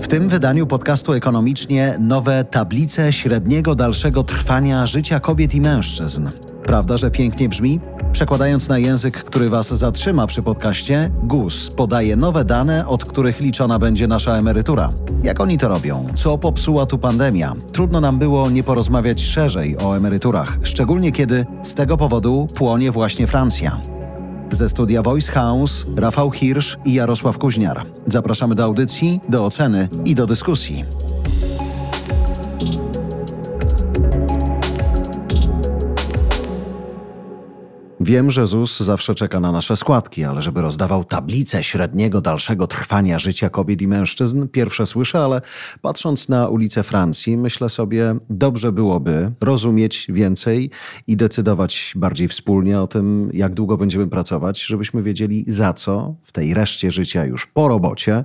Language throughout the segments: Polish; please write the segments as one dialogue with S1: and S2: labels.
S1: W tym wydaniu podcastu ekonomicznie nowe tablice średniego dalszego trwania życia kobiet i mężczyzn. Prawda, że pięknie brzmi? Przekładając na język, który Was zatrzyma przy podcaście, GUS podaje nowe dane, od których liczona będzie nasza emerytura. Jak oni to robią? Co popsuła tu pandemia? Trudno nam było nie porozmawiać szerzej o emeryturach, szczególnie kiedy z tego powodu płonie właśnie Francja. Ze studia Voice House Rafał Hirsch i Jarosław Kuźniar. Zapraszamy do audycji, do oceny i do dyskusji. Wiem, że ZUS zawsze czeka na nasze składki, ale żeby rozdawał tablicę średniego dalszego trwania życia kobiet i mężczyzn, pierwsze słyszę, ale patrząc na ulice Francji, myślę sobie, dobrze byłoby rozumieć więcej i decydować bardziej wspólnie o tym, jak długo będziemy pracować, żebyśmy wiedzieli za co w tej reszcie życia już po robocie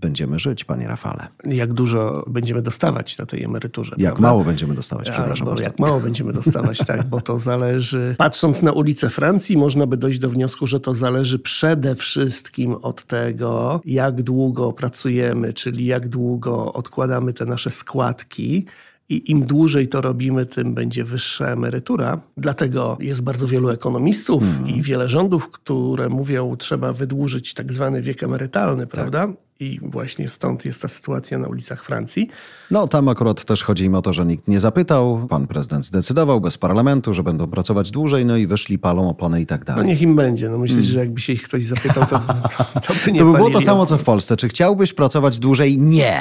S1: będziemy żyć, panie Rafale.
S2: Jak dużo będziemy dostawać na tej emeryturze.
S1: Jak
S2: prawda?
S1: mało będziemy dostawać, przepraszam
S2: Albo
S1: bardzo.
S2: jak mało będziemy dostawać, tak, bo to zależy. Patrząc na ulicę Francji, można by dojść do wniosku, że to zależy przede wszystkim od tego, jak długo pracujemy, czyli jak długo odkładamy te nasze składki. I im dłużej to robimy, tym będzie wyższa emerytura. Dlatego jest bardzo wielu ekonomistów i wiele rządów, które mówią, trzeba wydłużyć tak zwany wiek emerytalny, prawda? I właśnie stąd jest ta sytuacja na ulicach Francji.
S1: No, tam akurat też chodzi im o to, że nikt nie zapytał. Pan prezydent zdecydował bez parlamentu, że będą pracować dłużej, no i wyszli, palą opony i tak
S2: No
S1: dalej.
S2: niech im będzie. No myślę, że jakby się ich ktoś zapytał, to, to, to by nie
S1: To by było to samo, co w Polsce. Czy chciałbyś pracować dłużej? Nie.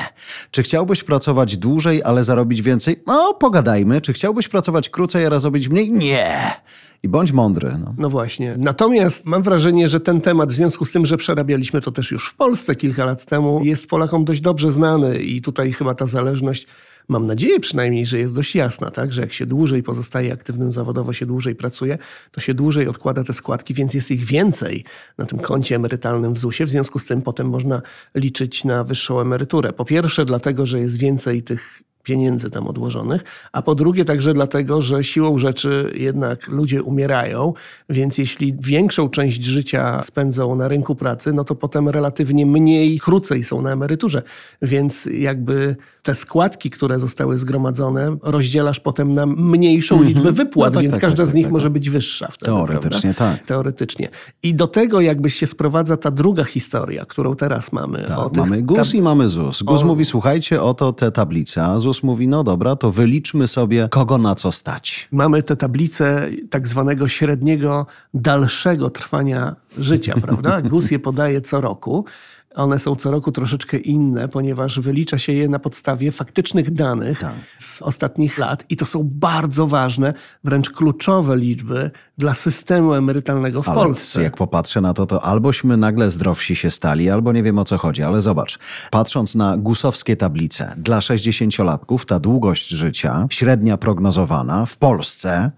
S1: Czy chciałbyś pracować dłużej, ale zarobić więcej? No, pogadajmy. Czy chciałbyś pracować krócej, a zarobić mniej? Nie. I bądź mądry. No.
S2: No właśnie. Natomiast mam wrażenie, że ten temat, w związku z tym, że przerabialiśmy to też już w Polsce kilka lat temu, jest Polakom dość dobrze znany i tutaj chyba ta zależność, mam nadzieję przynajmniej, że jest dość jasna, tak? że jak się dłużej pozostaje aktywnym zawodowo, się dłużej pracuje, to się dłużej odkłada te składki, więc jest ich więcej na tym koncie emerytalnym w ZUS-ie. W związku z tym potem można liczyć na wyższą emeryturę. Po pierwsze dlatego, że jest więcej tych pieniędzy tam odłożonych, a po drugie także dlatego, że siłą rzeczy jednak ludzie umierają, więc jeśli większą część życia spędzą na rynku pracy, no to potem relatywnie mniej, krócej są na emeryturze, więc jakby te składki, które zostały zgromadzone, rozdzielasz potem na mniejszą liczbę wypłat,
S1: No tak,
S2: więc
S1: tak,
S2: każda
S1: tak,
S2: z nich
S1: tak,
S2: może
S1: tak.
S2: być wyższa wtedy.
S1: Teoretycznie
S2: prawda?
S1: tak.
S2: Teoretycznie. I do tego jakby się sprowadza ta druga historia, którą teraz mamy.
S1: Tak,
S2: o tych
S1: mamy GUS i mamy ZUS. GUS
S2: O-
S1: mówi, słuchajcie, oto te tablice, a ZUS mówi, no dobra, to wyliczmy sobie, kogo na co stać.
S2: Mamy tę tablicę tak zwanego średniego, dalszego trwania życia, prawda? GUS je podaje co roku. One są co roku troszeczkę inne, ponieważ wylicza się je na podstawie faktycznych danych
S1: Tak.
S2: z ostatnich lat i to są bardzo ważne, wręcz kluczowe liczby dla systemu emerytalnego w
S1: Ale
S2: Polsce.
S1: jak popatrzę na to, to albośmy nagle zdrowsi się stali, albo nie wiem o co chodzi. Ale zobacz, patrząc na gusowskie tablice, dla 60-latków ta długość życia, średnia prognozowana w Polsce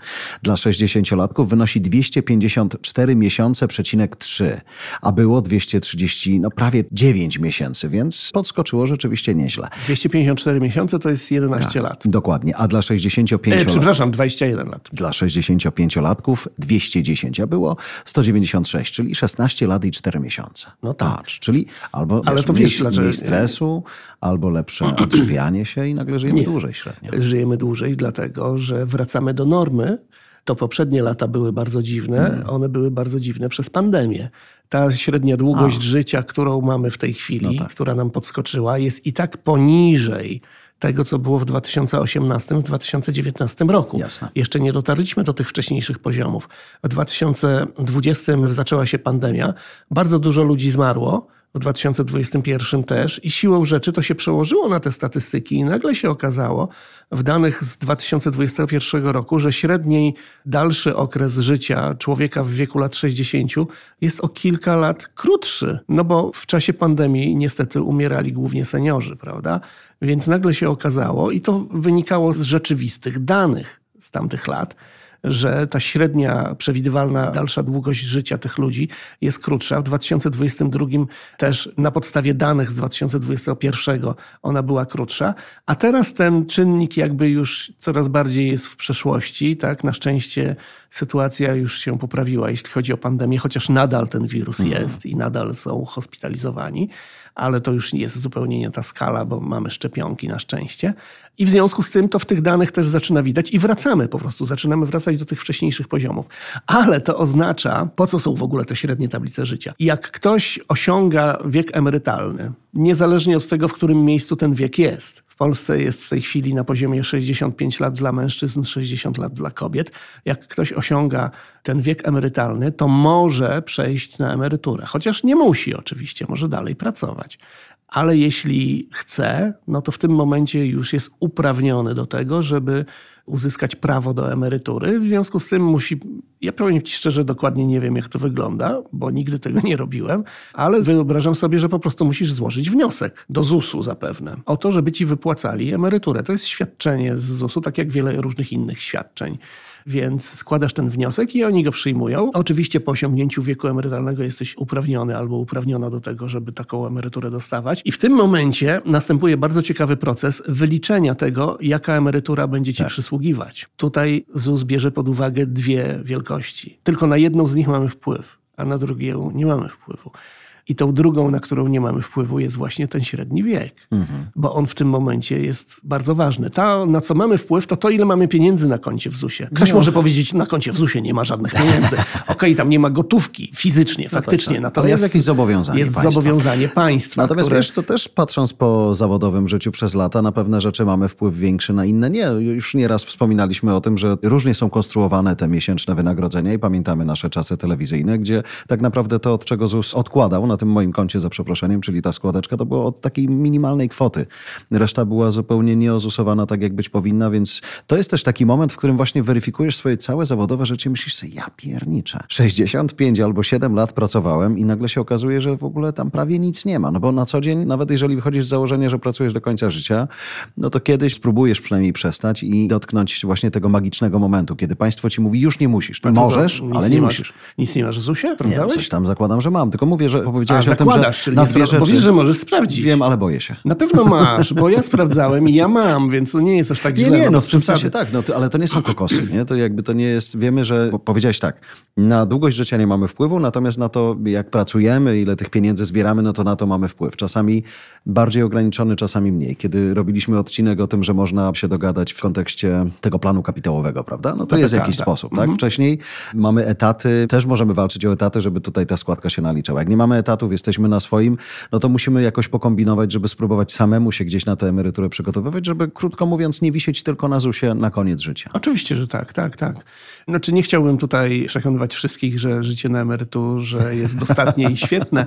S1: dla 60-latków wynosi 254 miesiące, przecinek 3, a było 230, no prawie 9 miesięcy, więc podskoczyło rzeczywiście nieźle.
S2: 254 miesiące to jest 11 lat.
S1: Dokładnie, a dla 65
S2: E,
S1: lat
S2: przepraszam, 21 lat.
S1: dla 65-latków 210, a było 196, czyli 16 lat i 4 miesiące.
S2: No tak.
S1: Patrz, czyli albo
S2: Ale
S1: wiesz,
S2: to
S1: mniej,
S2: wiesz, dlaczego-
S1: mniej stresu, albo lepsze odżywianie się i nagle żyjemy
S2: Nie.
S1: dłużej średnio.
S2: Żyjemy dłużej, dlatego że wracamy do normy. To poprzednie lata były bardzo dziwne,
S1: Hmm.
S2: one były bardzo dziwne przez pandemię. Ta średnia długość życia, którą mamy w tej chwili,
S1: No tak.
S2: która nam podskoczyła, jest i tak poniżej tego, co było w 2018, w 2019 roku.
S1: Jasne.
S2: Jeszcze nie dotarliśmy do tych wcześniejszych poziomów. W 2020 zaczęła się pandemia, bardzo dużo ludzi zmarło. W 2021 też i siłą rzeczy to się przełożyło na te statystyki i nagle się okazało w danych z 2021 roku, że średniej dalszy okres życia człowieka w wieku lat 60 jest o kilka lat krótszy. No bo w czasie pandemii niestety umierali głównie seniorzy, prawda? Więc nagle się okazało i to wynikało z rzeczywistych danych z tamtych lat, że ta średnia przewidywalna dalsza długość życia tych ludzi jest krótsza. W 2022 też na podstawie danych z 2021 ona była krótsza, a teraz ten czynnik jakby już coraz bardziej jest w przeszłości. Tak? Na szczęście sytuacja już się poprawiła, jeśli chodzi o pandemię, chociaż nadal ten wirus mhm. jest i nadal są hospitalizowani ale to już jest zupełnie nie ta skala, bo mamy szczepionki na szczęście. I w związku z tym to w tych danych też zaczyna widać i wracamy po prostu, zaczynamy wracać do tych wcześniejszych poziomów. Ale to oznacza, po co są w ogóle te średnie tablice życia. Jak ktoś osiąga wiek emerytalny, niezależnie od tego, w którym miejscu ten wiek jest, Polsce jest w tej chwili na poziomie 65 lat dla mężczyzn, 60 lat dla kobiet. Jak ktoś osiąga ten wiek emerytalny, to może przejść na emeryturę. Chociaż nie musi oczywiście, może dalej pracować. Ale jeśli chce, no to w tym momencie już jest uprawniony do tego, żeby uzyskać prawo do emerytury. W związku z tym musi, ja powiem Ci szczerze, dokładnie nie wiem, jak to wygląda, bo nigdy tego nie robiłem, ale wyobrażam sobie, że po prostu musisz złożyć wniosek do ZUS-u zapewne o to, żeby Ci wypłacali emeryturę. To jest świadczenie z ZUS-u, tak jak wiele różnych innych świadczeń. Więc składasz ten wniosek i oni go przyjmują. Oczywiście po osiągnięciu wieku emerytalnego jesteś uprawniony albo uprawniona do tego, żeby taką emeryturę dostawać. I w tym momencie następuje bardzo ciekawy proces wyliczenia tego, jaka emerytura będzie ci tak. przysługiwać. Tutaj ZUS bierze pod uwagę dwie wielkości. Tylko na jedną z nich mamy wpływ, a na drugią nie mamy wpływu. I tą drugą, na którą nie mamy wpływu, jest właśnie ten średni wiek, mhm. bo on w tym momencie jest bardzo ważny. To, na co mamy wpływ, to to, ile mamy pieniędzy na koncie w ZUS-ie. Ktoś no. może powiedzieć, na koncie w ZUS-ie nie ma żadnych pieniędzy. Okej, okay, tam nie ma gotówki fizycznie, faktycznie. No tak, tak.
S1: Natomiast jest jakieś zobowiązanie
S2: Jest
S1: państwa.
S2: zobowiązanie państwa.
S1: Natomiast które... wiesz, to też patrząc po zawodowym życiu przez lata, na pewne rzeczy mamy wpływ większy, na inne nie. Już nieraz wspominaliśmy o tym, że różnie są konstruowane te miesięczne wynagrodzenia i pamiętamy nasze czasy telewizyjne, gdzie tak naprawdę to, od czego ZUS odkładał na tym moim koncie za przeproszeniem, czyli ta składeczka, to było od takiej minimalnej kwoty. Reszta była zupełnie nieozusowana tak, jak być powinna, więc to jest też taki moment, w którym właśnie weryfikujesz swoje całe zawodowe życie myślisz sobie, ja pierniczę. 65 albo 7 lat pracowałem i nagle się okazuje, że w ogóle tam prawie nic nie ma. No bo na co dzień, nawet jeżeli wychodzisz z założenia, że pracujesz do końca życia, no to kiedyś spróbujesz przynajmniej przestać i dotknąć właśnie tego magicznego momentu, kiedy państwo ci mówi, już nie musisz. No możesz, ale nie, nie musisz.
S2: Nic nie masz w ZUS-ie?
S1: Nie, coś tam zakładam, że mam. Tylko mówię, że powiedziałeś o tym,
S2: czyli na dwie rzeczy. Wiesz, że możesz sprawdzić.
S1: Wiem, ale boję się.
S2: Na pewno masz, bo ja sprawdzałem i ja mam, więc to nie jest aż tak
S1: nie,
S2: źle.
S1: Nie, no, no w tym sensie tak, no, to, ale to nie są kokosy. Nie? To jakby to nie jest, wiemy, że powiedziałeś tak, na długość życia nie mamy wpływu, natomiast na to, jak pracujemy, ile tych pieniędzy zbieramy, no to na to mamy wpływ. Czasami bardziej ograniczony, czasami mniej. Kiedy robiliśmy odcinek o tym, że można się dogadać w kontekście tego planu kapitałowego, prawda? No to tak, jest tak, jakiś tak. sposób, tak? Mhm. Wcześniej mamy etaty, też możemy walczyć o etaty, żeby tutaj ta składka się naliczała. Jak nie mamy etatów, jesteśmy na swoim, no to musimy jakoś pokombinować, żeby spróbować samemu się gdzieś na tę emeryturę przygotowywać, żeby krótko mówiąc nie wisieć tylko na ZUSie na koniec życia.
S2: Oczywiście, że tak, tak, tak. Znaczy nie chciałbym tutaj przekonywać wszystkich, że życie na emeryturze jest dostatnie i świetne.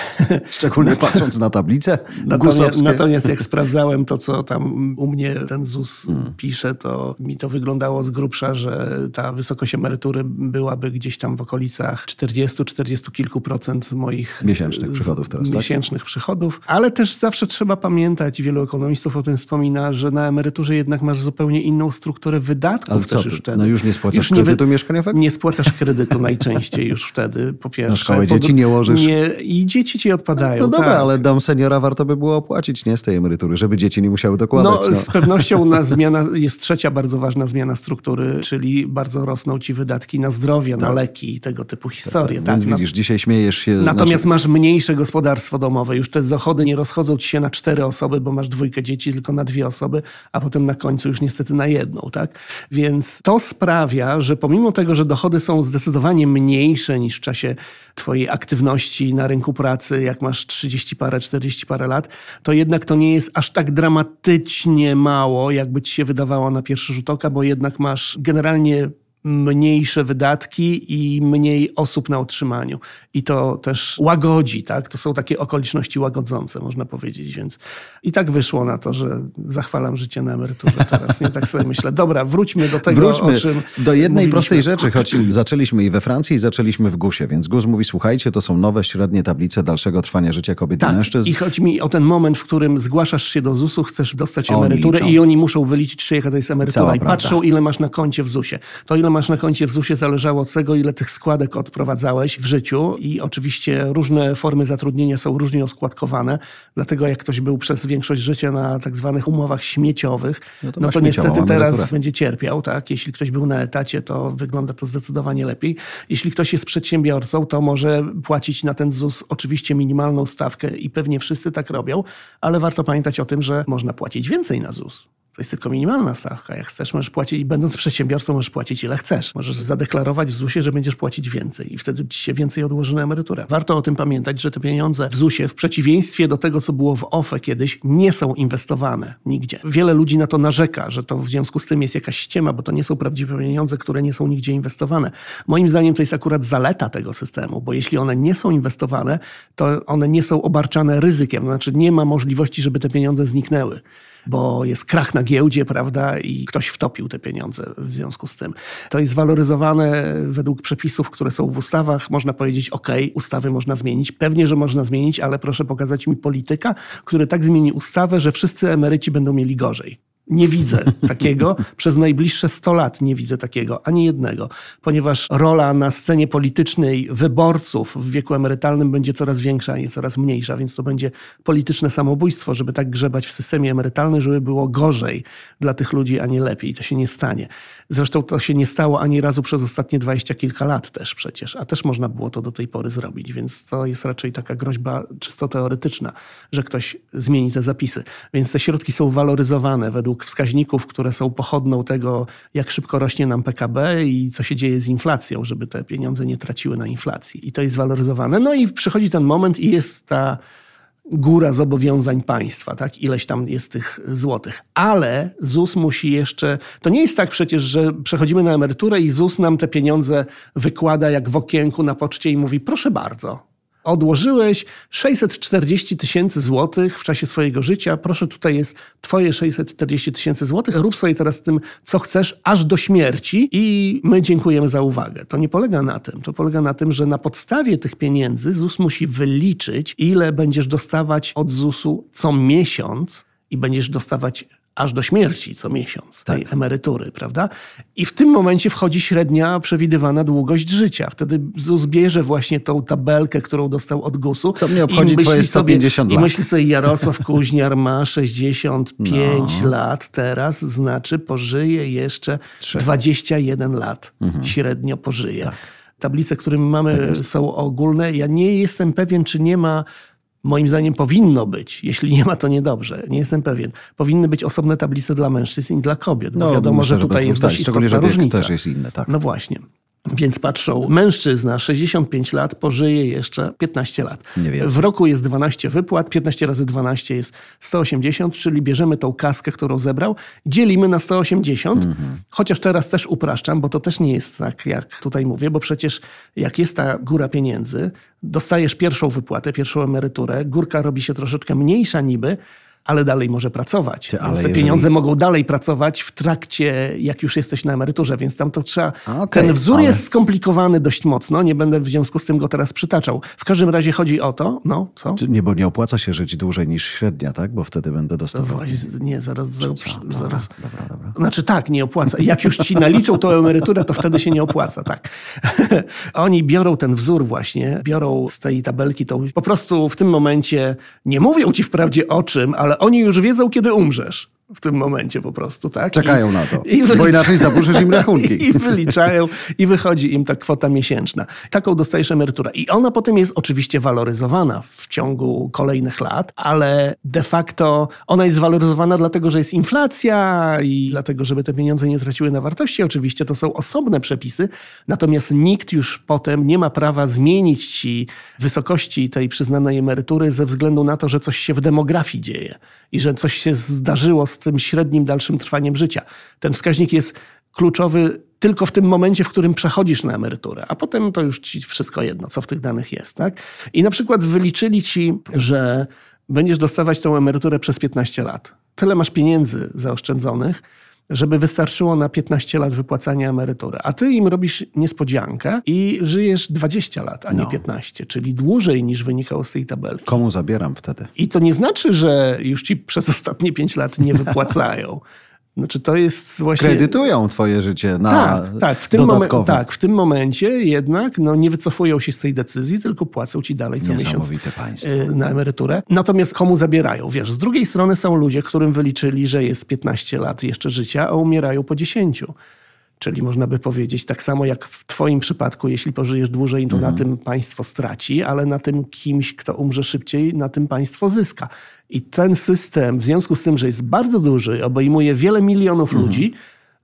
S1: Szczególnie patrząc na tablicę
S2: natomiast, natomiast jak sprawdzałem to, co tam u mnie ten ZUS hmm. pisze, to mi to wyglądało z grubsza, że ta wysokość emerytury byłaby gdzieś tam w okolicach 40-40 kilku procent moich
S1: miesięcznych przychodów teraz,
S2: tak? miesięcznych przychodów, ale też zawsze trzeba pamiętać, wielu ekonomistów o tym wspomina, że na emeryturze jednak masz zupełnie inną strukturę wydatków
S1: ale
S2: też
S1: już
S2: wtedy.
S1: No już nie spłacasz już kredytu nie, mieszkaniowego?
S2: Nie spłacasz kredytu najczęściej już wtedy, po pierwsze. Na
S1: szkołę dzieci nie łożysz?
S2: Nie, I dzieci ci odpadają.
S1: No, no dobra,
S2: tak.
S1: ale dom seniora warto by było opłacić, nie? Z tej emerytury, żeby dzieci nie musiały dokładać.
S2: No, no. z pewnością na zmiana, jest trzecia bardzo ważna zmiana struktury, czyli bardzo rosną ci wydatki na zdrowie, tak. na leki i tego typu historie. Tak,
S1: tak. Widzisz, dzisiaj śmiejesz się.
S2: Natomiast znaczy... masz mniejsze gospodarstwo domowe. Już te dochody nie rozchodzą ci się na cztery osoby, bo masz dwójkę dzieci, tylko na dwie osoby, a potem na końcu już niestety na jedną. Tak? Więc to sprawia, że pomimo tego, że dochody są zdecydowanie mniejsze niż w czasie twojej aktywności na rynku pracy, jak masz 30 parę, 40 parę lat, to jednak to nie jest aż tak dramatycznie mało, jakby ci się wydawało na pierwszy rzut oka, bo jednak masz generalnie mniejsze wydatki i mniej osób na utrzymaniu. I to też łagodzi, tak? To są takie okoliczności łagodzące, można powiedzieć, więc i tak wyszło na to, że zachwalam życie na emeryturze teraz. Nie tak sobie myślę. Dobra, wróćmy do tego,
S1: wróćmy
S2: o czym
S1: do jednej prostej rzeczy, choć zaczęliśmy i we Francji i zaczęliśmy w GUS-ie, więc GUS mówi, słuchajcie, to są nowe średnie tablice dalszego trwania życia kobiet
S2: tak,
S1: i mężczyzn.
S2: i chodzi mi o ten moment, w którym zgłaszasz się do ZUS-u, chcesz dostać emeryturę i oni muszą wyliczyć, czy jaka to jest emerytura Cała i prawda. patrzą, ile masz na koncie w ZUS-ie. To ile masz na koncie w ZUS-ie zależało od tego, ile tych składek odprowadzałeś w życiu i oczywiście różne formy zatrudnienia są różnie oskładkowane, dlatego jak ktoś był przez większość życia na tak zwanych umowach śmieciowych, no to, no to niestety teraz będzie cierpiał. Tak? Jeśli ktoś był na etacie, to wygląda to zdecydowanie lepiej. Jeśli ktoś jest przedsiębiorcą, to może płacić na ten ZUS oczywiście minimalną stawkę i pewnie wszyscy tak robią, ale warto pamiętać o tym, że można płacić więcej na ZUS. To jest tylko minimalna stawka. Jak chcesz, możesz płacić będąc przedsiębiorcą, możesz płacić ile chcesz. Możesz zadeklarować w ZUS-ie, że będziesz płacić więcej i wtedy ci się więcej odłoży na emeryturę. Warto o tym pamiętać, że te pieniądze w ZUS-ie, w przeciwieństwie do tego, co było w OFE kiedyś, nie są inwestowane nigdzie. Wiele ludzi na to narzeka, że to w związku z tym jest jakaś ściema, bo to nie są prawdziwe pieniądze, które nie są nigdzie inwestowane. Moim zdaniem to jest akurat zaleta tego systemu, bo jeśli one nie są inwestowane, to one nie są obarczane ryzykiem. To znaczy nie ma możliwości, żeby te pieniądze zniknęły bo jest krach na giełdzie, prawda, i ktoś wtopił te pieniądze w związku z tym. To jest waloryzowane według przepisów, które są w ustawach. Można powiedzieć, ok, ustawy można zmienić. Pewnie, że można zmienić, ale proszę pokazać mi polityka, który tak zmieni ustawę, że wszyscy emeryci będą mieli gorzej. Nie widzę takiego. Przez najbliższe 100 lat nie widzę takiego, ani jednego, ponieważ rola na scenie politycznej wyborców w wieku emerytalnym będzie coraz większa, a nie coraz mniejsza, więc to będzie polityczne samobójstwo, żeby tak grzebać w systemie emerytalnym, żeby było gorzej dla tych ludzi, a nie lepiej. To się nie stanie. Zresztą to się nie stało ani razu przez ostatnie dwadzieścia kilka lat też przecież, a też można było to do tej pory zrobić, więc to jest raczej taka groźba czysto teoretyczna, że ktoś zmieni te zapisy. Więc te środki są waloryzowane według według wskaźników, które są pochodną tego, jak szybko rośnie nam PKB i co się dzieje z inflacją, żeby te pieniądze nie traciły na inflacji. I to jest waloryzowane. No i przychodzi ten moment i jest ta góra zobowiązań państwa, tak? Ileś tam jest tych złotych. Ale ZUS musi jeszcze. To nie jest tak przecież, że przechodzimy na emeryturę i ZUS nam te pieniądze wykłada jak w okienku na poczcie i mówi: proszę bardzo, odłożyłeś 640 tysięcy złotych w czasie swojego życia, proszę, tutaj jest twoje 640 tysięcy złotych, rób sobie teraz tym, co chcesz, aż do śmierci i my dziękujemy za uwagę. To nie polega na tym. To polega na tym, że na podstawie tych pieniędzy ZUS musi wyliczyć, ile będziesz dostawać od ZUS-u co miesiąc i będziesz dostawać aż do śmierci co miesiąc tej tak. emerytury, prawda? I w tym momencie wchodzi średnia przewidywana długość życia. Wtedy ZUS bierze właśnie tą tabelkę, którą dostał od GUS-u.
S1: Co mnie obchodzi twoje 150
S2: sobie, lat. I myśli sobie, Jarosław Kuźniar ma 65 no. lat teraz, znaczy pożyje jeszcze 3. 21 lat. Mhm. Średnio pożyje. Tak tablice, które mamy, tak są ogólne. Ja nie jestem pewien, czy nie ma Moim zdaniem powinno być, jeśli nie ma, to niedobrze, nie jestem pewien. Powinny być osobne tablice dla mężczyzn i dla kobiet, bo no, wiadomo, myślę, że tutaj jest dość istotna różnica.
S1: też jest inne, tak.
S2: No właśnie. Więc patrzą, mężczyzna 65 lat pożyje jeszcze 15 lat. W roku jest 12 wypłat, 15 razy 12 jest 180, czyli bierzemy tą kaskę, którą zebrał, dzielimy na 180, mhm. chociaż teraz też upraszczam, bo to też nie jest tak, jak tutaj mówię, bo przecież jak jest ta góra pieniędzy, dostajesz pierwszą wypłatę, pierwszą emeryturę, górka robi się troszeczkę mniejsza niby, ale dalej może pracować. Ty, ale te jeżeli... pieniądze mogą dalej pracować w trakcie, jak już jesteś na emeryturze, więc tam to trzeba. Okay, ten wzór ale... jest skomplikowany dość mocno, nie będę w związku z tym go teraz przytaczał. W każdym razie chodzi o to, no co?
S1: Nie, bo nie opłaca się żyć dłużej niż średnia, tak? Bo wtedy będę dostawał.
S2: Nie, zaraz, zaraz, dobra, zaraz. Dobra, dobra. Znaczy tak, nie opłaca. Jak już ci naliczą tą emeryturę, to wtedy się nie opłaca, tak. Oni biorą ten wzór właśnie, biorą z tej tabelki tą, po prostu w tym momencie nie mówią ci wprawdzie o czym, ale oni już wiedzą, kiedy umrzesz w tym momencie po prostu, tak?
S1: Czekają I, na to, i bo inaczej zaburzysz im rachunki.
S2: I wyliczają i wychodzi im ta kwota miesięczna. Taką dostajesz emeryturę. I ona potem jest oczywiście waloryzowana w ciągu kolejnych lat, ale de facto ona jest waloryzowana dlatego, że jest inflacja i dlatego, żeby te pieniądze nie traciły na wartości. Oczywiście to są osobne przepisy, natomiast nikt już potem nie ma prawa zmienić ci wysokości tej przyznanej emerytury ze względu na to, że coś się w demografii dzieje i że coś się zdarzyło z tym średnim dalszym trwaniem życia. Ten wskaźnik jest kluczowy tylko w tym momencie, w którym przechodzisz na emeryturę, a potem to już ci wszystko jedno, co w tych danych jest. Tak? I na przykład wyliczyli ci, że będziesz dostawać tą emeryturę przez 15 lat. Tyle masz pieniędzy zaoszczędzonych, żeby wystarczyło na 15 lat wypłacania emerytury. A ty im robisz niespodziankę i żyjesz 20 lat, a nie no. 15, czyli dłużej niż wynikało z tej tabelki.
S1: Komu zabieram wtedy?
S2: I to nie znaczy, że już ci przez ostatnie 5 lat nie wypłacają. Znaczy to jest właśnie...
S1: Kredytują twoje życie na
S2: tak, tak, w tym
S1: dodatkowe.
S2: tak, w tym momencie jednak no, nie wycofują się z tej decyzji, tylko płacą ci dalej co miesiąc
S1: państwo.
S2: y, na emeryturę. Natomiast komu zabierają? Wiesz, z drugiej strony są ludzie, którym wyliczyli, że jest 15 lat jeszcze życia, a umierają po 10. Czyli można by powiedzieć, tak samo jak w Twoim przypadku, jeśli pożyjesz dłużej, to
S1: Mhm.
S2: na tym państwo straci, ale na tym kimś, kto umrze szybciej, na tym państwo zyska. I ten system, w związku z tym, że jest bardzo duży, obejmuje wiele milionów ludzi,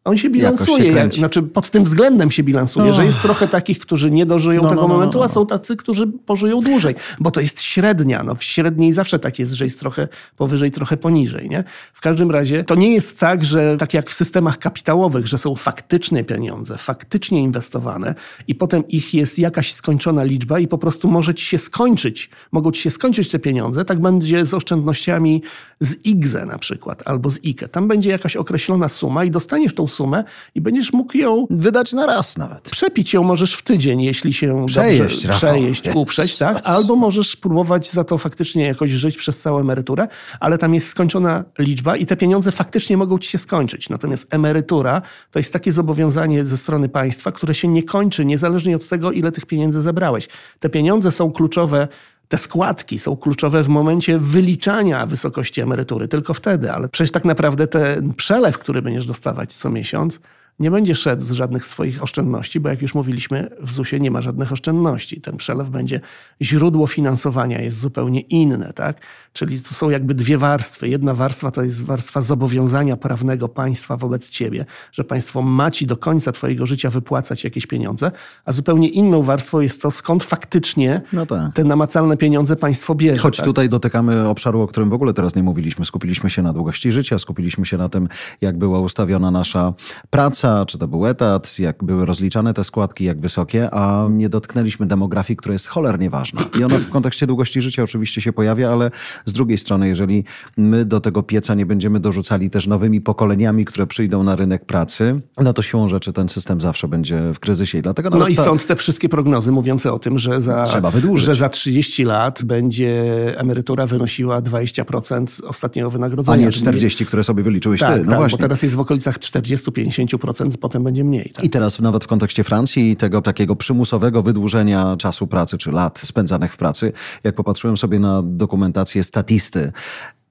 S2: on się.
S1: Jakoś się
S2: bilansuje. jak, znaczy pod tym względem się bilansuje, że jest trochę takich, którzy nie dożyją
S1: No,
S2: tego
S1: no, no,
S2: momentu,
S1: no,
S2: a
S1: no.
S2: są tacy, którzy pożyją dłużej. Bo to jest średnia. No, w średniej zawsze tak jest, że jest trochę powyżej, trochę poniżej. Nie? W każdym razie to nie jest tak, że tak jak w systemach kapitałowych, że są faktyczne pieniądze, faktycznie inwestowane i potem ich jest jakaś skończona liczba i po prostu może ci się skończyć, mogą ci się skończyć te pieniądze. Tak będzie z oszczędnościami z IGZE na przykład albo z IKE. Tam będzie jakaś określona suma i dostaniesz tą sumę i będziesz mógł ją
S1: Wydać na raz nawet.
S2: Przepić ją możesz w tydzień, jeśli się
S1: Przejeść,
S2: dobrze przejeść, uprzeć, tak? Albo możesz spróbować za to faktycznie jakoś żyć przez całą emeryturę, ale tam jest skończona liczba i te pieniądze faktycznie mogą ci się skończyć. Natomiast emerytura to jest takie zobowiązanie ze strony państwa, które się nie kończy, niezależnie od tego, ile tych pieniędzy zebrałeś. Te pieniądze są kluczowe te składki są kluczowe w momencie wyliczania wysokości emerytury, tylko wtedy, ale przecież tak naprawdę ten przelew, który będziesz dostawać co miesiąc, nie będzie szedł z żadnych swoich oszczędności, bo jak już mówiliśmy, w ZUS-ie nie ma żadnych oszczędności. Ten przelew będzie, źródło finansowania jest zupełnie inne, tak? Czyli tu są jakby dwie warstwy. Jedna warstwa to jest warstwa zobowiązania prawnego państwa wobec ciebie, że państwo ma ci do końca twojego życia wypłacać jakieś pieniądze, a zupełnie inną warstwą jest to, skąd faktycznie
S1: No tak.
S2: te namacalne pieniądze państwo bierze.
S1: Choć
S2: tak?
S1: tutaj dotykamy obszaru, o którym w ogóle teraz nie mówiliśmy. Skupiliśmy się na długości życia, skupiliśmy się na tym, jak była ustawiona nasza praca, czy to był etat, jak były rozliczane te składki, jak wysokie, a nie dotknęliśmy demografii, która jest cholernie ważna. I ona w kontekście długości życia oczywiście się pojawia, ale z drugiej strony, jeżeli my do tego pieca nie będziemy dorzucali też nowymi pokoleniami, które przyjdą na rynek pracy, no to siłą rzeczy ten system zawsze będzie w kryzysie. I dlatego
S2: No i
S1: ta-
S2: stąd te wszystkie prognozy mówiące o tym, że za,
S1: Trzeba wydłużyć.
S2: że za 30 lat będzie emerytura wynosiła 20% ostatniego
S1: a
S2: wynagrodzenia.
S1: nie
S2: Czyli-
S1: 40, które sobie wyliczyłeś
S2: Tak,
S1: ty. No
S2: tak,
S1: właśnie.
S2: bo teraz jest w okolicach 40-50%, potem będzie mniej. Tak?
S1: I teraz nawet w kontekście Francji i tego takiego przymusowego wydłużenia czasu pracy czy lat spędzanych w pracy, jak popatrzyłem sobie na dokumentację statisty,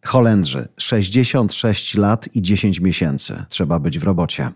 S1: Holendrzy 66 lat i 10 miesięcy trzeba być w robocie.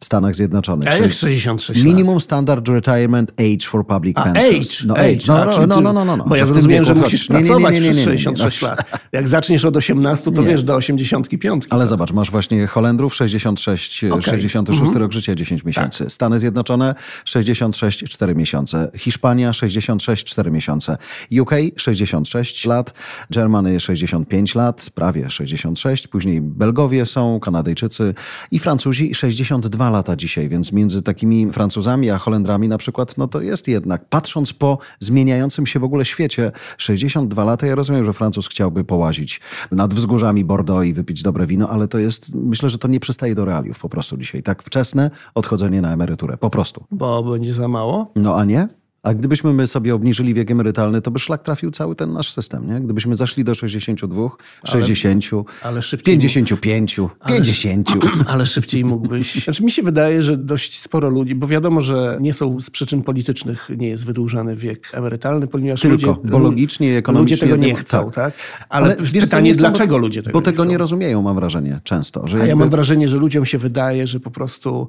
S1: W Stanach Zjednoczonych
S2: A jak
S1: sześć-
S2: 66 lat?
S1: Minimum Standard Retirement Age for Public
S2: A
S1: Pensions.
S2: age,
S1: No
S2: age.
S1: No, no, no, no, no, no, no.
S2: Bo ja
S1: w tym
S2: zrozumiałem, że musisz
S1: Nie, nie, nie,
S2: pracować
S1: nie, nie,
S2: przez
S1: nie, nie, nie.
S2: 66
S1: No.
S2: lat. Jak zaczniesz od 18, to wiesz, do 85.
S1: Ale zobacz, masz właśnie Holendrów 66,
S2: Okej.
S1: 66
S2: Mhm.
S1: rok życia 10 miesięcy. Stany Zjednoczone 66 4 miesiące. Hiszpania 66 4 miesiące. UK 66 lat. Germany 65 lat, prawie 66. Później Belgowie są, Kanadyjczycy i Francuzi 62 lata dzisiaj, więc między takimi Francuzami a Holendrami na przykład, no to jest jednak, patrząc po zmieniającym się w ogóle świecie, 62 lata, ja rozumiem, że Francuz chciałby połazić nad wzgórzami Bordeaux i wypić dobre wino, ale to jest, myślę, że to nie przystaje do realiów po prostu dzisiaj. Tak wczesne odchodzenie na emeryturę, po prostu.
S2: Bo będzie za mało.
S1: No a nie? A gdybyśmy my sobie obniżyli wiek emerytalny, to by szlak trafił cały ten nasz system, nie? Gdybyśmy zaszli do 62, 60,
S2: ale szybciej
S1: 55, 50.
S2: Ale szybciej mógłbyś. Znaczy, mi się wydaje, że dość sporo ludzi, bo wiadomo, że nie są z przyczyn politycznych, nie jest wydłużany wiek emerytalny, ponieważ
S1: Tylko,
S2: ludzie,
S1: bo logicznie i ekonomicznie
S2: Ludzie tego nie chcą,
S1: tak.
S2: tak? Ale,
S1: wiesz co,
S2: pytanie,
S1: nie chcą,
S2: dlaczego ludzie tego
S1: Bo
S2: nie
S1: tego
S2: chcą?
S1: nie rozumieją, mam wrażenie, często. Że
S2: A ja
S1: jakby-
S2: mam wrażenie, że ludziom się wydaje, że po prostu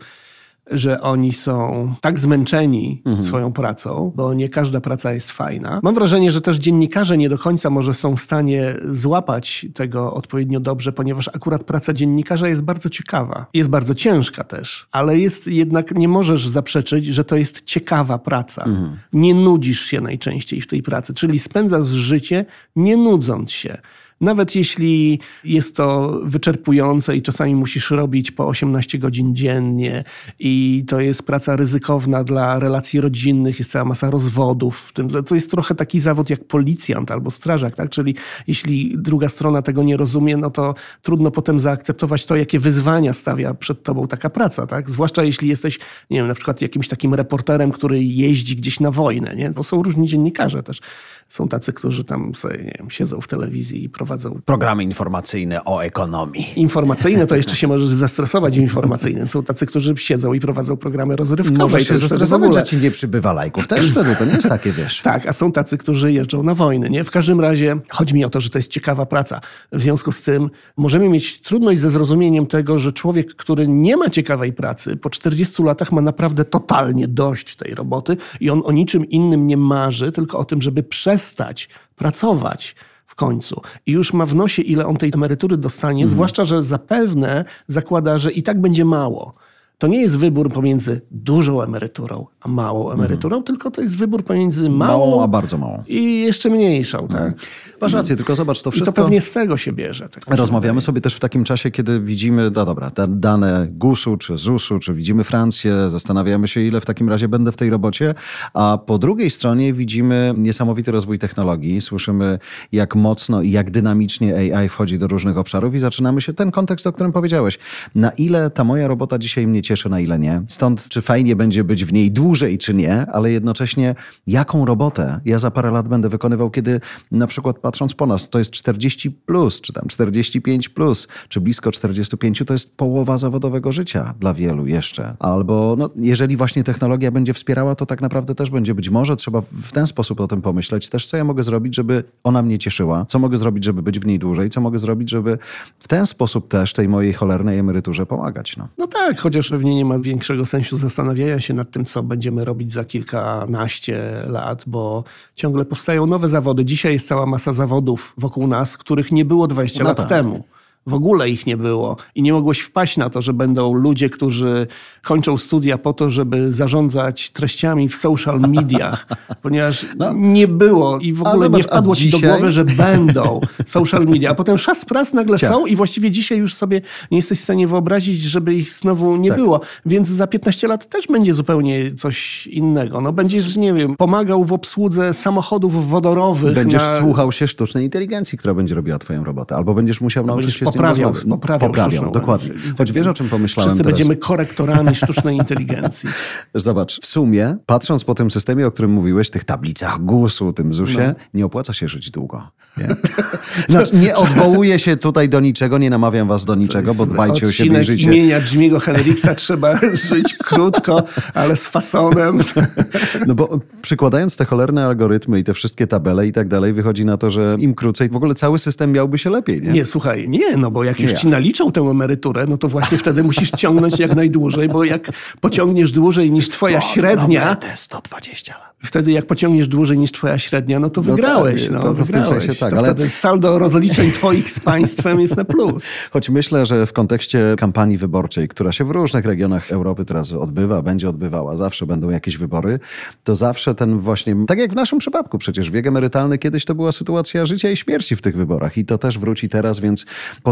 S2: że oni są tak zmęczeni
S1: Mhm.
S2: swoją pracą, bo nie każda praca jest fajna. Mam wrażenie, że też dziennikarze nie do końca może są w stanie złapać tego odpowiednio dobrze, ponieważ akurat praca dziennikarza jest bardzo ciekawa. Jest bardzo ciężka też, ale jest jednak, nie możesz zaprzeczyć, że to jest ciekawa praca.
S1: Mhm.
S2: Nie nudzisz się najczęściej w tej pracy, czyli spędzasz życie nie nudząc się. Nawet jeśli jest to wyczerpujące i czasami musisz robić po 18 godzin dziennie i to jest praca ryzykowna dla relacji rodzinnych, jest cała masa rozwodów w tym. To jest trochę taki zawód jak policjant albo strażak, tak? Czyli jeśli druga strona tego nie rozumie, no to trudno potem zaakceptować to, jakie wyzwania stawia przed tobą taka praca, tak? Zwłaszcza jeśli jesteś, nie wiem, na przykład jakimś takim reporterem, który jeździ gdzieś na wojnę, nie? Bo są różni dziennikarze też. Są tacy, którzy tam sobie, nie wiem, siedzą w telewizji i prowadzą
S1: Programy informacyjne o ekonomii.
S2: informacyjne, to jeszcze się możesz zestresować informacyjnym. Są tacy, którzy siedzą i prowadzą programy rozrywkowe.
S1: Może się zestresować, że ci nie przybywa lajków. Też wtedy to nie jest takie, wiesz.
S2: Tak, a są tacy, którzy jeżdżą na wojny. Nie? W każdym razie chodzi mi o to, że to jest ciekawa praca. W związku z tym możemy mieć trudność ze zrozumieniem tego, że człowiek, który nie ma ciekawej pracy, po 40 latach ma naprawdę totalnie dość tej roboty i on o niczym innym nie marzy, tylko o tym, żeby przestać pracować w końcu. I już ma w nosie, ile on tej emerytury dostanie, zwłaszcza, że zapewne zakłada, że i tak będzie mało. To nie jest wybór pomiędzy dużą emeryturą a małą emeryturą, tylko to jest wybór pomiędzy małą,
S1: Małą, a bardzo małą.
S2: i jeszcze mniejszą. Tak?
S1: Masz rację, tylko zobacz, to
S2: I
S1: wszystko...
S2: to pewnie z tego się bierze. Tak
S1: Rozmawiamy sobie też w takim czasie, kiedy widzimy, no dobra, te dane GUS-u czy ZUS-u, czy widzimy Francję, zastanawiamy się, ile w takim razie będę w tej robocie, a po drugiej stronie widzimy niesamowity rozwój technologii, słyszymy jak mocno i jak dynamicznie AI wchodzi do różnych obszarów i zaczynamy się ten kontekst, o którym powiedziałeś. Na ile ta moja robota dzisiaj mnie cieszy, na ile nie. Stąd czy fajnie będzie być w niej dłużej, czy nie, ale jednocześnie jaką robotę ja za parę lat będę wykonywał, kiedy na przykład patrząc po nas, to jest 40 plus, czy tam 45 plus, czy blisko 45, to jest połowa zawodowego życia dla wielu jeszcze. Albo no, jeżeli właśnie technologia będzie wspierała, to tak naprawdę też będzie być może trzeba w ten sposób o tym pomyśleć. Też co ja mogę zrobić, żeby ona mnie cieszyła, co mogę zrobić, żeby być w niej dłużej, co mogę zrobić, żeby w ten sposób też tej mojej cholernej emeryturze pomagać. No.
S2: No tak, chociaż pewnie nie ma większego sensu zastanawiania się nad tym, co będziemy robić za kilkanaście lat, bo ciągle powstają nowe zawody. Dzisiaj jest cała masa zawodów wokół nas, których nie było 20
S1: No
S2: lat
S1: tak.
S2: temu. W ogóle ich nie było i nie mogłeś wpaść na to, że będą ludzie, którzy kończą studia po to, żeby zarządzać treściami w social mediach, ponieważ nie było i w
S1: No.
S2: Ogóle
S1: zobacz,
S2: nie wpadło ci do
S1: dzisiaj?
S2: głowy, że będą social media, a potem szast pras nagle
S1: Ciach.
S2: są i właściwie dzisiaj już sobie nie jesteś w stanie wyobrazić, żeby ich znowu nie
S1: Tak.
S2: było. Więc za 15 lat też będzie zupełnie coś innego. No będziesz, nie wiem, pomagał w obsłudze samochodów wodorowych.
S1: Będziesz
S2: na...
S1: słuchał się sztucznej inteligencji, która będzie robiła twoją robotę, albo będziesz musiał nauczyć się
S2: poprawiał, poprawiał sztuczną
S1: dokładnie. Choć wiesz, o czym pomyślałem
S2: Wszyscy
S1: teraz?
S2: będziemy korektorami sztucznej inteligencji.
S1: Zobacz, w sumie, patrząc po tym systemie, o którym mówiłeś, tych tablicach GUS-u, tym ZUS-ie,
S2: No.
S1: nie opłaca się żyć długo. Nie? Znaczy, nie odwołuję się tutaj do niczego, nie namawiam was do niczego, bo dbajcie o siebie i życie.
S2: imienia Jimmy'ego Hendrixa trzeba żyć krótko, ale z fasonem.
S1: No bo przykładając te cholerne algorytmy i te wszystkie tabele i tak dalej, wychodzi na to, że im krócej, w ogóle cały system miałby się lepiej, nie?
S2: Nie, słuchaj, nie, no bo jak już ci naliczą tę emeryturę, no to właśnie wtedy musisz ciągnąć jak najdłużej, bo jak pociągniesz dłużej niż twoja średnia,
S1: te 120 lat.
S2: wtedy jak pociągniesz dłużej niż twoja średnia, no to
S1: No
S2: wygrałeś.
S1: tak,
S2: no,
S1: to- to
S2: wygrałeś.
S1: sensie tak,
S2: to
S1: ale-
S2: wtedy saldo rozliczeń twoich z państwem jest na plus.
S1: Choć myślę, że w kontekście kampanii wyborczej, która się w różnych regionach Europy teraz odbywa, będzie odbywała, zawsze będą jakieś wybory, to zawsze ten właśnie, tak jak w naszym przypadku przecież, wiek emerytalny kiedyś to była sytuacja życia i śmierci w tych wyborach i to też wróci teraz, więc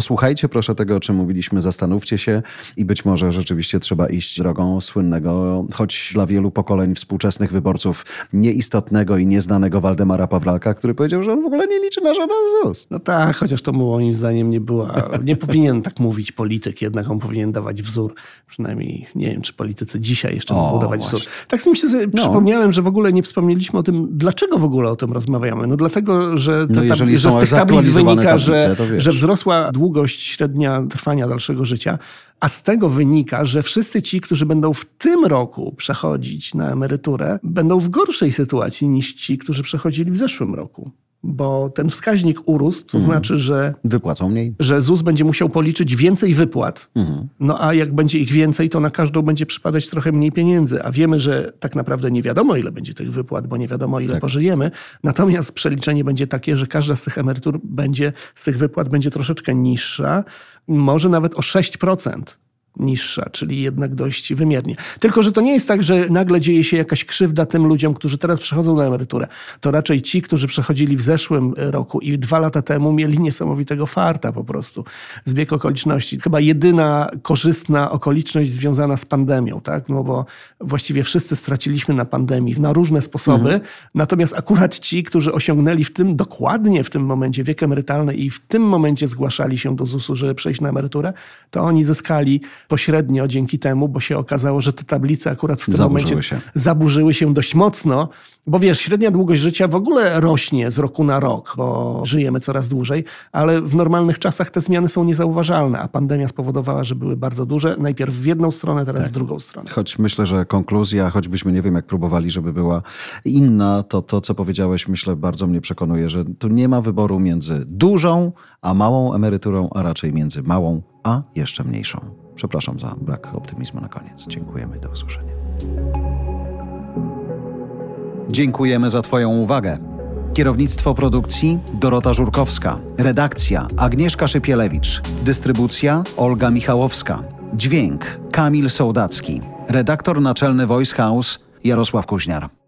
S1: posłuchajcie proszę tego, o czym mówiliśmy, zastanówcie się i być może rzeczywiście trzeba iść drogą słynnego, choć dla wielu pokoleń współczesnych wyborców, nieistotnego i nieznanego Waldemara Pawlaka, który powiedział, że on w ogóle nie liczy na żaden ZUS.
S2: No tak, chociaż to moim zdaniem nie była, nie powinien tak mówić polityk, jednak on powinien dawać wzór. Przynajmniej nie wiem, czy politycy dzisiaj jeszcze mogą dawać
S1: właśnie.
S2: wzór. Tak sobie
S1: No.
S2: przypomniałem, że w ogóle nie wspomnieliśmy o tym, dlaczego w ogóle o tym rozmawiamy. No dlatego, że, te
S1: No
S2: tab- że z tych tablic wynika,
S1: tablice,
S2: że, że wzrosła długość średnia trwania dalszego życia, a z tego wynika, że wszyscy ci, którzy będą w tym roku przechodzić na emeryturę, będą w gorszej sytuacji niż ci, którzy przechodzili w zeszłym roku. Bo ten wskaźnik urósł, to
S1: Mhm.
S2: znaczy, że
S1: Wypłacą mniej.
S2: że ZUS będzie musiał policzyć więcej wypłat.
S1: Mhm.
S2: No a jak będzie ich więcej, to na każdą będzie przypadać trochę mniej pieniędzy. A wiemy, że tak naprawdę nie wiadomo, ile będzie tych wypłat, bo nie wiadomo, ile
S1: Tak.
S2: pożyjemy. Natomiast przeliczenie będzie takie, że każda z tych emerytur będzie, z tych wypłat będzie troszeczkę niższa, może nawet o 6% niższa, czyli jednak dość wymiernie. Tylko, że to nie jest tak, że nagle dzieje się jakaś krzywda tym ludziom, którzy teraz przechodzą na emeryturę. To raczej ci, którzy przechodzili w zeszłym roku i dwa lata temu mieli niesamowitego farta po prostu. Zbieg okoliczności. Chyba jedyna korzystna okoliczność związana z pandemią, tak? No bo właściwie wszyscy straciliśmy na pandemii na różne sposoby. Natomiast akurat ci, którzy osiągnęli w tym, dokładnie w tym momencie wiek emerytalny i w tym momencie zgłaszali się do ZUS-u, żeby przejść na emeryturę, to oni zyskali pośrednio dzięki temu, bo się okazało, że te tablice akurat w tym
S1: Zaburzyły
S2: momencie
S1: się.
S2: zaburzyły się dość mocno, bo wiesz, średnia długość życia w ogóle rośnie z roku na rok, bo żyjemy coraz dłużej, ale w normalnych czasach te zmiany są niezauważalne, a pandemia spowodowała, że były bardzo duże, najpierw w jedną stronę, teraz w drugą stronę.
S1: Choć myślę, że konkluzja, choćbyśmy nie wiem jak próbowali, żeby była inna, to to, co powiedziałeś, myślę, bardzo mnie przekonuje, że tu nie ma wyboru między dużą a małą emeryturą, a raczej między małą a jeszcze mniejszą. Przepraszam za brak optymizmu na koniec. Dziękujemy do usłyszenia. Dziękujemy za Twoją uwagę. Kierownictwo produkcji Dorota Żurkowska. Redakcja Agnieszka Szypielewicz. Dystrybucja Olga Michałowska. Dźwięk Kamil Sołdacki. Redaktor naczelny Voice House Jarosław Kuźniar.